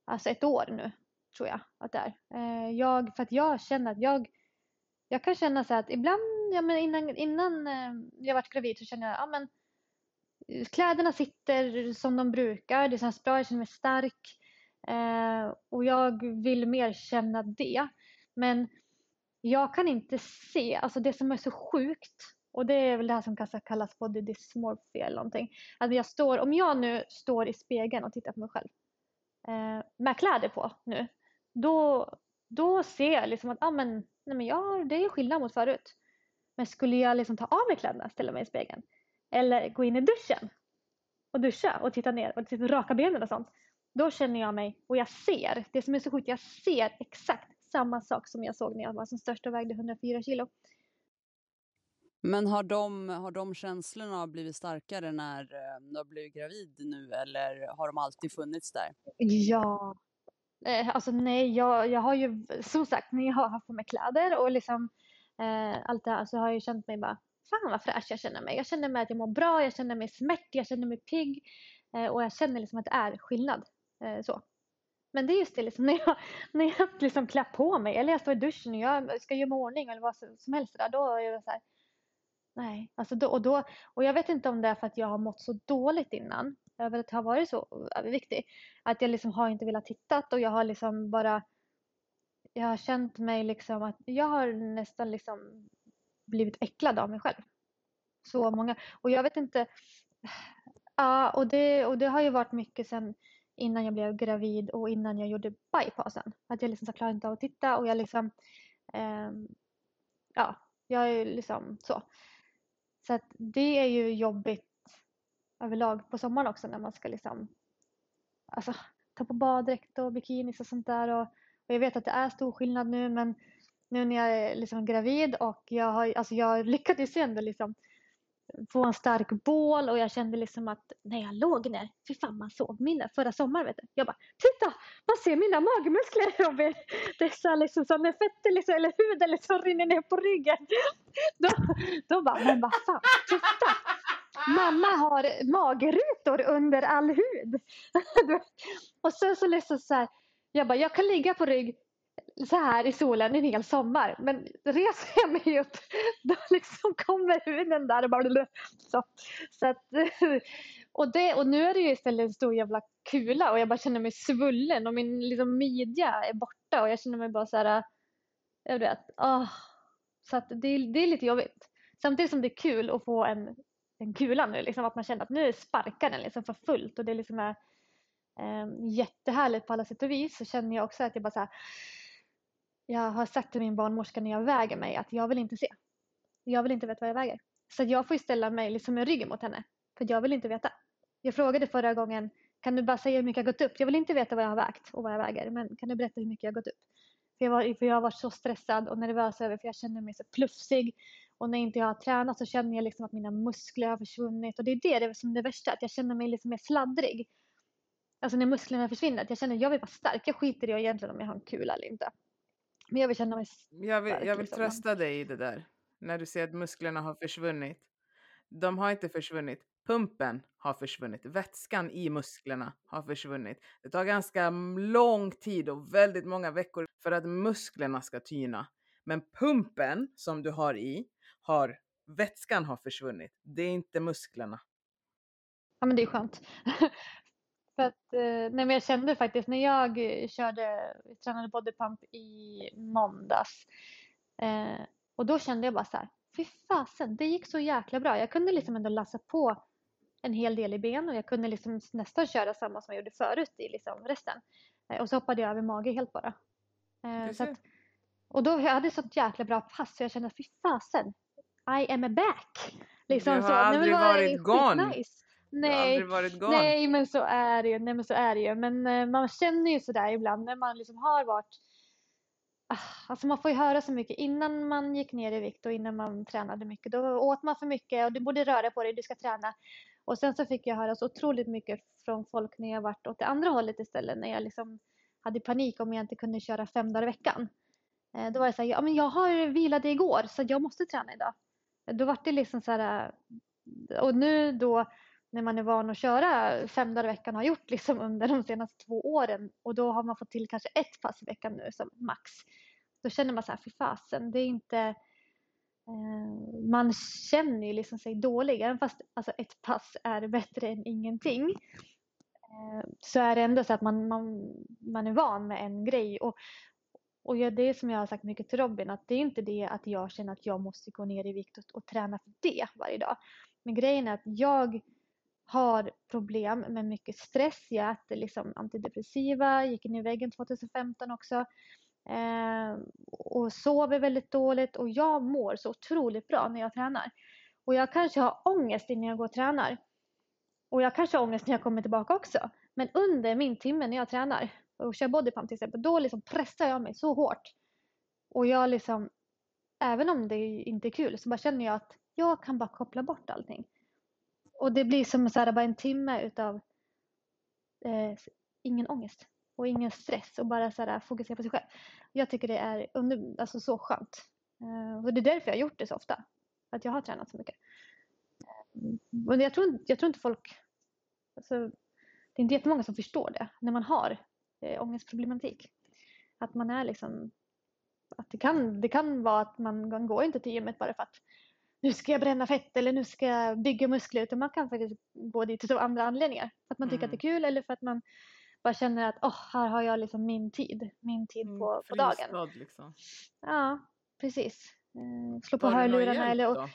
alltså ett år nu tror jag att det är. Eh, jag, för att jag känner att jag, jag kan känna så att ibland, ja, men innan, innan eh, jag varit gravid så känner jag, ja men eh, kläderna sitter som de brukar, det känns bra, jag känner mig stark. Eh, och jag vill mer känna det. Men jag kan inte se, alltså det som är så sjukt och det är väl det här som kallas body dysmorphia eller någonting. Att jag står, om jag nu står i spegeln och tittar på mig själv eh, med kläder på nu då, då ser jag liksom att ah, men, nej, men ja, det är skillnad mot förut. Men skulle jag liksom ta av mig kläderna, ställa mig i spegeln eller gå in i duschen och duscha och titta ner och typ raka benen och sånt. Då känner jag mig, och jag ser, det som är så sjukt, jag ser exakt samma sak som jag såg när jag var som störst och vägde 104 kilo. Men har de, har de känslorna blivit starkare när eh, du har blivit gravid nu eller har de alltid funnits där? Ja, Eh, alltså nej, jag, jag har ju som sagt när jag har haft på mig kläder och liksom eh, allt det här så har jag ju känt mig bara fan vad fräsch jag känner mig. Jag känner mig att jag mår bra, jag känner mig smärt, jag känner mig pigg eh, och jag känner liksom att det är skillnad. Eh, så. Men det är just det liksom [laughs] när jag, när jag liksom klär på mig eller jag står i duschen och jag ska göra mig ordning eller vad som helst där, då är jag så här, Nej, alltså då, och, då, och jag vet inte om det är för att jag har mått så dåligt innan över att ha varit så överviktig. Att jag liksom har inte velat titta och jag har liksom bara jag har känt mig liksom att jag har nästan liksom blivit äcklad av mig själv. Så många. Och jag vet inte. [sighs] Ja, och det, och det har ju varit mycket sen innan jag blev gravid och innan jag gjorde bypassen. Att jag liksom så klarar inte av att titta och jag liksom eh, ja, jag är liksom så. Så att det är ju jobbigt överlag på sommaren också när man ska liksom alltså, ta på baddräkt och bikinis och sånt där. Och, och, jag vet att det är stor skillnad nu men nu när jag är liksom gravid och jag, har, alltså jag lyckades ju ändå liksom få en stark bål och jag kände liksom att när jag låg ner, fy fan man såg mina förra sommaren vet du. Jag bara, titta! Man ser mina magmuskler [laughs] Robin! Det är så liksom så när fett liksom, eller huden liksom rinner ner på ryggen. [laughs] Då, då bara, men vad fan, titta! Mamma har magrutor under all hud. [laughs] och sen så liksom så här, jag bara, jag kan ligga på rygg så här i solen en hel sommar. Men reser jag mig upp [laughs] då liksom kommer huden där och bara så. så att, [laughs] och, det, och nu är det ju istället en stor jävla kula och jag bara känner mig svullen och min liksom, midja är borta och jag känner mig bara så här, jag vet, oh. Så att det, det är lite jobbigt. Samtidigt som det är kul att få en, den kulan nu, liksom att man känner att nu sparkar den liksom för fullt och det liksom är Eh, jättehärligt på alla sätt och vis så känner jag också att jag bara så här, jag har sagt till min barnmorska när jag väger mig att jag vill inte se. Jag vill inte veta vad jag väger. Så jag får ställa mig liksom med ryggen mot henne. För jag vill inte veta. Jag frågade förra gången, kan du bara säga hur mycket jag gått upp? Jag vill inte veta vad jag har vägt och vad jag väger. Men kan du berätta hur mycket jag gått upp? För jag, var, för jag har varit så stressad och nervös över för jag känner mig så plufsig. Och när inte jag har tränat så känner jag liksom att mina muskler har försvunnit. Och det är det, det är som det värsta, att jag känner mig liksom mer sladdrig. Alltså när musklerna försvinner. Att jag känner att jag vill vara stark. Jag skiter i egentligen om jag har en kula eller inte. Men jag vill känna mig Jag vill, stark. jag vill liksom. trösta dig i det där. När du säger att musklerna har försvunnit. De har inte försvunnit. Pumpen har försvunnit. Vätskan i musklerna har försvunnit. Det tar ganska lång tid och väldigt många veckor för att musklerna ska tyna. Men pumpen som du har i, har vätskan har försvunnit. Det är inte musklerna. Ja men det är skönt. [laughs] För att, eh, nej men jag kände faktiskt när jag eh, körde, tränade bodypump i måndags. Eh, och då kände jag bara så här, fy fasen, det gick så jäkla bra. Jag kunde liksom ändå lassa på en hel del i ben och jag kunde liksom nästan köra samma som jag gjorde förut i liksom resten. Eh, och så hoppade jag över mage helt bara. Eh, att, och då jag hade sånt jäkla bra pass så jag kände, fy fasen, I am back. Liksom har så. Aldrig varit gone. Du har Nej, varit gone. Nej men så är det ju. Nej men så är det ju. Men eh, man känner ju sådär ibland när man liksom har varit Ah, Alltså man får ju höra så mycket innan man gick ner i vikt och innan man tränade mycket. Då åt man för mycket och du borde röra på dig, du ska träna. Och sen så fick jag höra så otroligt mycket från folk när jag varit åt det andra hållet istället. När jag liksom hade panik om jag inte kunde köra fem dagar i veckan. Eh, Då var det så här, ja men jag har vilade igår så jag måste träna idag. Då var det liksom så här, äh, och nu då när man är van att köra fem dagar i veckan och har gjort liksom under de senaste två åren och då har man fått till kanske ett pass i veckan nu som max. Då känner man så här, fy fasen, det är inte eh, man känner ju liksom sig dålig, även fast alltså, ett pass är bättre än ingenting. Eh, så är det ändå så att man, man, man är van med en grej. Och, och det är som jag har sagt mycket till Robin, att det är inte det att jag känner att jag måste gå ner i vikt och, och träna för det varje dag. Men grejen är att jag har problem med mycket stress. Jag äter liksom antidepressiva, gick in i väggen 2015 också. Eh, och sover väldigt dåligt och jag mår så otroligt bra när jag tränar. Och jag kanske har ångest innan jag går och tränar. Och jag kanske har ångest när jag kommer tillbaka också. Men under min timme när jag tränar och kör bodypump till exempel, då liksom pressar jag mig så hårt. Och jag liksom, även om det inte är kul, så bara känner jag att jag kan bara koppla bort allting. Och det blir som så här, bara en timme utav eh, ingen ångest och ingen stress och bara så här, fokusera på sig själv. Jag tycker det är under, alltså, så skönt. Eh, och det är därför jag har gjort det så ofta. Att jag har tränat så mycket. Men jag tror, inte- jag tror inte folk... Alltså, det är inte jättemånga som förstår det när man har eh, ångestproblematik. Att man är liksom... Att det, kan, det kan vara att man, man går inte till gymmet bara för att nu ska jag bränna fett eller nu ska jag bygga muskler. Utan man kan faktiskt gå dit av andra anledningar. För att man tycker att det är kul eller för att man bara känner att oh, här har jag liksom min tid. Min tid Mm, på, på dagen. liksom. Ja, precis. Eh, slå på hörlurarna eller... då?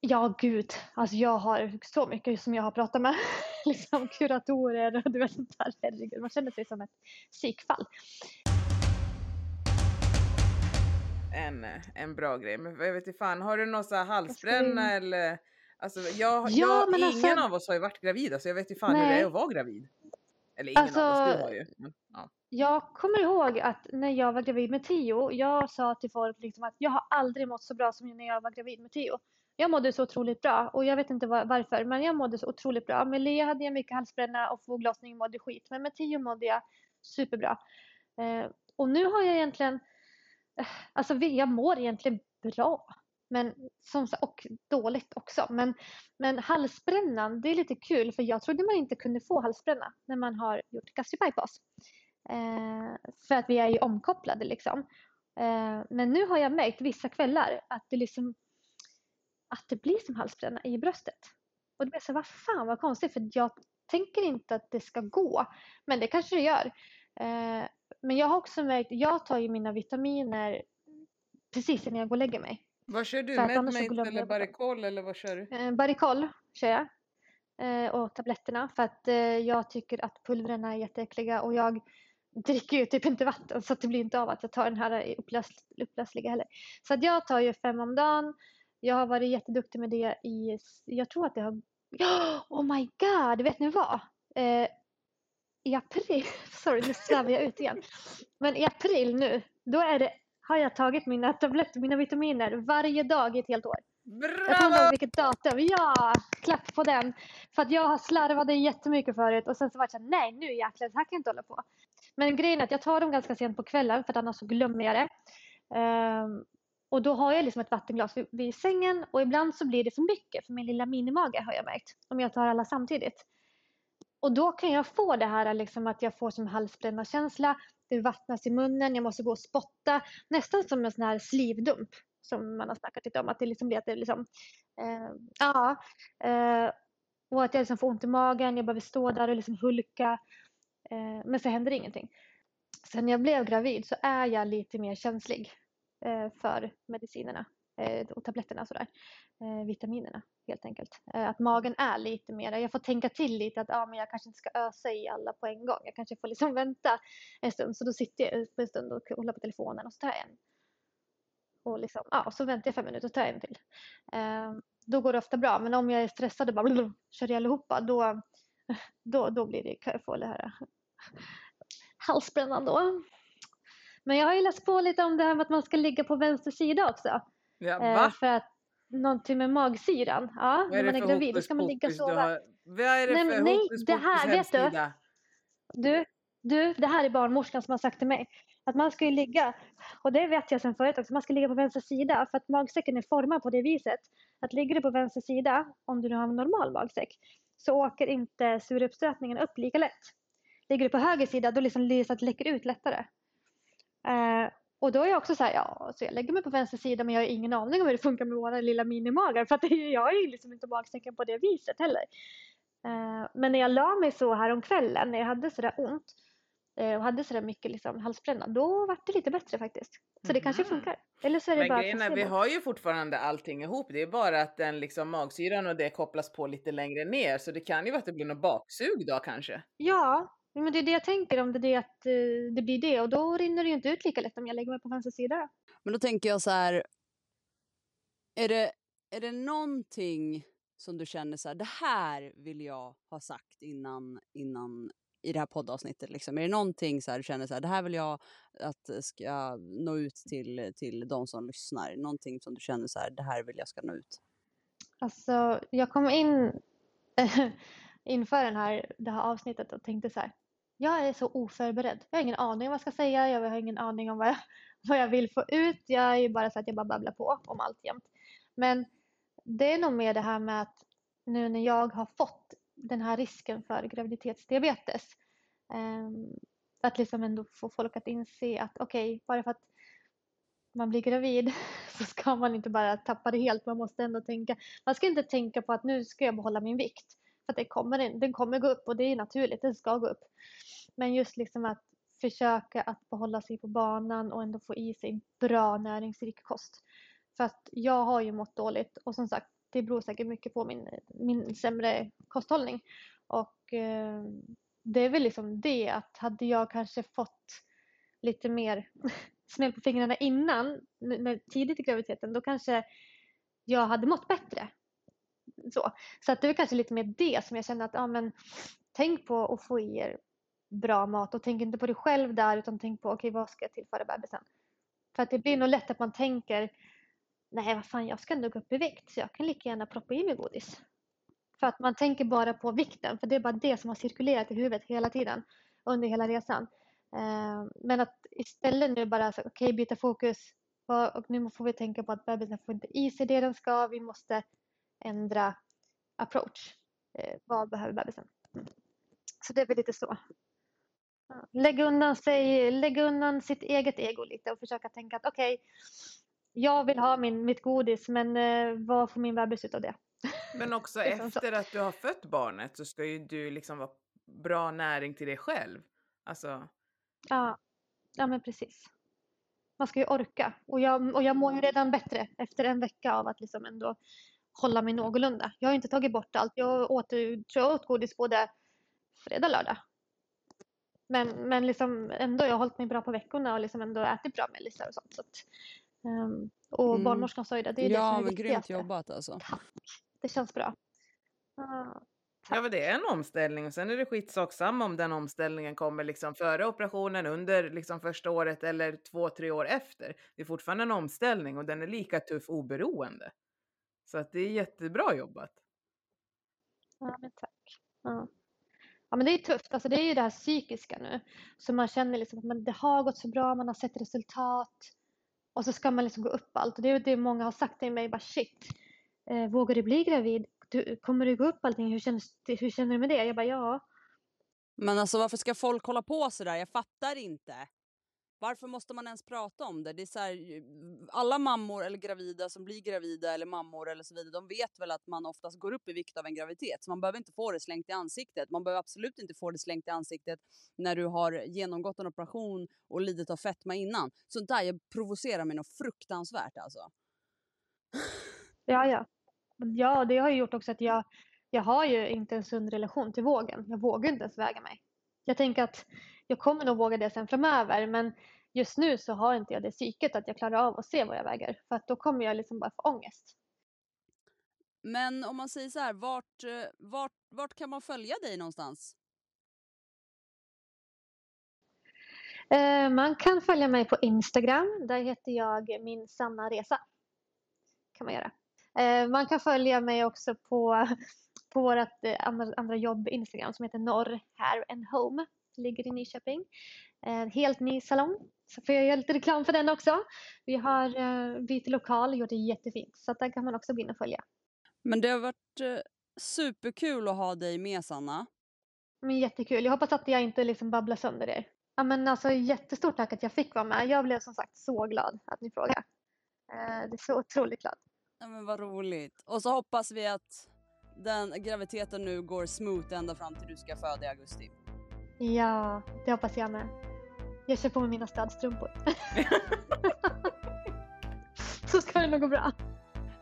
Ja, gud. Alltså jag har så mycket som jag har pratat med. [laughs] liksom kuratorer och du vet sånt där. Herregud, man känner sig som ett psykfall. en, en bra grej. Men jag vet inte fan, har du någon så här halsbränna eller? Alltså jag, Ja, jag men ingen alltså- av oss har ju varit gravida så jag vet ju fan hur det Nej. är att vara gravid. Eller ingen av oss, Alltså- du har ju. Men, ja. Jag kommer ihåg att när jag var gravid med Tio, jag sa till folk liksom att jag har aldrig mått så bra som när jag var gravid med Tio. Jag mådde så otroligt bra och jag vet inte var, varför, men jag mådde så otroligt bra. Med Lea hade jag mycket halsbränna och foglossning och mådde skit, men med Tio mådde jag superbra. Eh, och nu har jag egentligen, eh, alltså jag mår egentligen bra. Men som sagt, och dåligt också. Men, men halsbrännan, det är lite kul för jag trodde man inte kunde få halsbränna när man har gjort gastric bypass. Eh, för att vi är ju omkopplade liksom. Eh, men nu har jag märkt vissa kvällar att det liksom att det blir som halsbränna i bröstet. Och det blir så vad fan vad konstigt för jag tänker inte att det ska gå. Men det kanske det gör. Eh, men jag har också märkt, jag tar ju mina vitaminer precis innan jag går och lägger mig. Vad kör du? Medmate eller. Baricol eller vad kör du? Eh, Baricol kör jag. eh, och tabletterna för att eh, jag tycker att pulvren är jätteäckliga och jag dricker ju typ inte vatten så det blir inte av att jag tar den här upplös, upplösliga heller. Så att jag tar ju fem om dagen. Jag har varit jätteduktig med det i, jag tror att det har, [gasps] oh my god, vet ni vad? Eh, I april, [laughs] sorry nu svävar jag ut igen. Men i april nu, då är det, har jag tagit mina tabletter, mina vitaminer varje dag i ett helt år. Bravo! Jag kommer ihåg vilket datum. Ja, klapp på den. För att jag har slarvade jättemycket förut och sen så var jag nej nu jäklar, det här kan jag inte hålla på. Men grejen är att jag tar dem ganska sent på kvällen för att annars så glömmer jag det. Um, och då har jag liksom ett vattenglas vid, vid, sängen och ibland så blir det för mycket för min lilla minimage har jag märkt. Om jag tar alla samtidigt. Och då kan jag få det här liksom att jag får som halsbränna-känsla. Det vattnas i munnen, jag måste gå och spotta. Nästan som en sån här slivdump som man har snackat lite om. Att det liksom blir att det liksom, eh, ja. Eh, och att jag liksom får ont i magen, jag behöver stå där och liksom hulka. Eh, men så händer ingenting. Sen jag blev gravid så är jag lite mer känslig Eh, för medicinerna eh, och tabletterna sådär. Eh, vitaminerna helt enkelt. Eh, att magen är lite mer, jag får tänka till lite att ah, men jag kanske inte ska ösa i alla på en gång. Jag kanske får liksom [laughs] vänta en stund. Så då sitter jag på en stund och håller på telefonen och så tar jag en och liksom, ja, så väntar jag fem minuter och tar en till. Eh, då går det ofta bra, men om jag är stressad och bara blub, [laughs] kör allihopa, då, [laughs] då, då blir det, kan jag få det här eh, halsbrännan då. Men jag har ju läst på lite om det här med att man ska ligga på vänster sida också. Ja, va? Eh, för att någonting med magsyran. Ja, när man är gravid då ska man ligga och sova. Har... Vad är det nej, för nej, hokus det här, vet du, du, du, det här är barnmorskan som har sagt till mig. Att man ska ju ligga, och det vet jag sedan förut också, man ska ligga på vänster sida för att magsäcken är formad på det viset. Att ligger du på vänster sida, om du nu har en normal magsäck, så åker inte surupstötningen upp lika lätt. Ligger du på höger sida, då liksom det läcker ut lättare. Eh, och då är jag också så här, ja, så jag lägger mig på vänster sida men jag har ingen aning om hur det funkar med våra lilla minimagar för att jag har ju liksom inte magsäcken på det viset heller. Eh, men när jag la mig så här om kvällen när jag hade sådär ont Eh, och hade sådär mycket liksom halsbränna, då var det lite bättre faktiskt. Så det kanske funkar. Eller så är det Men bara grejen är, vi har ju fortfarande allting ihop. Det är bara att den liksom magsyran och det kopplas på lite längre ner. Så det kan ju vara att det blir något baksug då kanske. Ja, men det är det jag tänker om det är det att uh, det blir det. Och då rinner det ju inte ut lika lätt om jag lägger mig på vänster sida. Men då tänker jag så här. Är det, är det någonting som du känner så här, det här vill jag ha sagt innan, innan i det här poddavsnittet? Liksom? Är det någonting så här, du känner så här, det här vill jag att ska nå ut till, till de som lyssnar? Någonting som du känner så här, det här vill jag ska nå ut? Alltså, jag kom in [laughs] inför den här, det här avsnittet och tänkte så här, jag är så oförberedd. Jag har ingen aning om vad jag ska säga, jag har ingen aning om vad jag, [laughs] vad jag vill få ut. Jag är bara så att jag bara babblar på om allt jämt. Men det är nog mer det här med att nu när jag har fått den här risken för graviditetsdiabetes. Ehm, att liksom ändå få folk att inse att okej, okay, bara för att man blir gravid [laughs] så ska man inte bara tappa det helt. Man måste ändå tänka, man ska inte tänka på att nu ska jag behålla min vikt. För att det kommer, den kommer gå upp och det är naturligt, den ska gå upp. Men just liksom att försöka att behålla sig på banan och ändå få i sig bra näringsrik kost. För att jag har ju mått dåligt och som sagt det beror säkert mycket på min, min sämre kosthållning. Och eh, det är väl liksom det att hade jag kanske fått lite mer [laughs] smäll på fingrarna innan, när, tidigt i graviditeten, då kanske jag hade mått bättre. Så, så att det är kanske lite mer det som jag känner att, ja men tänk på att få i er bra mat och tänk inte på dig själv där utan tänk på, okej okay, vad ska jag tillföra bebisen? För att det blir nog lätt att man tänker nej vad fan jag ska ändå gå upp i vikt så jag kan lika gärna proppa i mig godis. För att man tänker bara på vikten för det är bara det som har cirkulerat i huvudet hela tiden under hela resan. Eh, men att istället nu bara okej okay, byta fokus och nu får vi tänka på att bebisen får inte i sig det den ska. Vi måste ändra approach. Eh, vad behöver bebisen? Mm. Så det är väl lite så. Lägga undan, sig, lägga undan sitt eget ego lite och försöka tänka att okej, okay, jag vill ha min, mitt godis men eh, vad får min bebis ut av det? Men också [laughs] efter att du har fött barnet så ska ju du liksom vara bra näring till dig själv. Alltså. Ja, ja men precis. Man ska ju orka och jag, och jag mår ju redan bättre efter en vecka av att liksom ändå hålla mig någorlunda. Jag har inte tagit bort allt. Jag åt, tror jag åt godis både fredag, lördag. Men, men liksom ändå, jag har hållit mig bra på veckorna och liksom ändå ätit bra mellisar och sånt. Så att, um, och Mm. barnmorskan sa ju det, det är det Ja, som är men det grymt jobbat alltså. Tack, det känns bra. Ah, Ja, men det är en omställning och sen är det skitsak samma om den omställningen kommer liksom före operationen, under liksom första året eller två, tre år efter. Det är fortfarande en omställning och den är lika tuff oberoende. Så att det är jättebra jobbat. Ja, men tack. Ja. ja, men det är tufft. Alltså, det är ju det här psykiska nu. Så man känner liksom att man, det har gått så bra, man har sett resultat. Och så ska man liksom gå upp allt. Och det är det många har sagt till mig. Bara, Shit, eh, vågar du bli gravid? Du, kommer du gå upp allting? Hur, känns, hur känner du med det? Jag bara, ja. Men alltså varför ska folk hålla på sådär? Jag fattar inte. Varför måste man ens prata om det? det är så här, alla mammor eller gravida som blir gravida eller mammor eller så vidare, de vet väl att man oftast går upp i vikt av en graviditet. Så man behöver inte få det slängt i ansiktet. Man behöver absolut inte få det slängt i ansiktet när du har genomgått en operation och lidit av fetma innan. Sånt där provocerar mig något fruktansvärt alltså. Ja, ja. Ja, det har ju gjort också att jag, jag har ju inte en sund relation till vågen. Jag vågar inte ens väga mig. Jag tänker att jag kommer nog våga det sen framöver, men just nu så har inte jag det psyket att jag klarar av att se vad jag väger. För att då kommer jag liksom bara få ångest. Men om man säger så här, vart, eh, vart, vart kan man följa dig någonstans? Eh, man kan följa mig på Instagram. Där heter jag Min sanna resa. kan man göra. Eh, man kan följa mig också på, [laughs] på vårt andra jobb Instagram som heter Norr Hair and Home. Ligger i Nyköping. En helt ny salong. Så får jag göra lite reklam för den också. Vi har eh, bytt lokal och gjort det jättefint. Så där kan man också gå in och följa. Men det har varit eh, superkul att ha dig med Sanna. Men jättekul. Jag hoppas att jag inte liksom babblar sönder er. Ja, men alltså, jättestort tack att jag fick vara med. Jag blev som sagt så glad att ni frågade. Eh, det är så otroligt glad. Ja, men vad roligt. Och så hoppas vi att den graviditeten nu går smooth ända fram till du ska föda i augusti. Ja, det hoppas jag med. Jag kör på med mina stödstrumpor. [laughs] så ska det nog gå bra.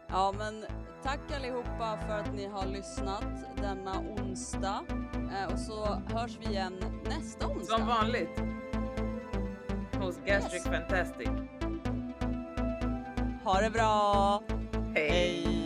Ja, men tack allihopa för att ni har lyssnat denna onsdag. Eh, och så hörs vi igen nästa onsdag. Som vanligt. Hos Gastric Yes. Fantastic. Ha det bra! Hej! Hej!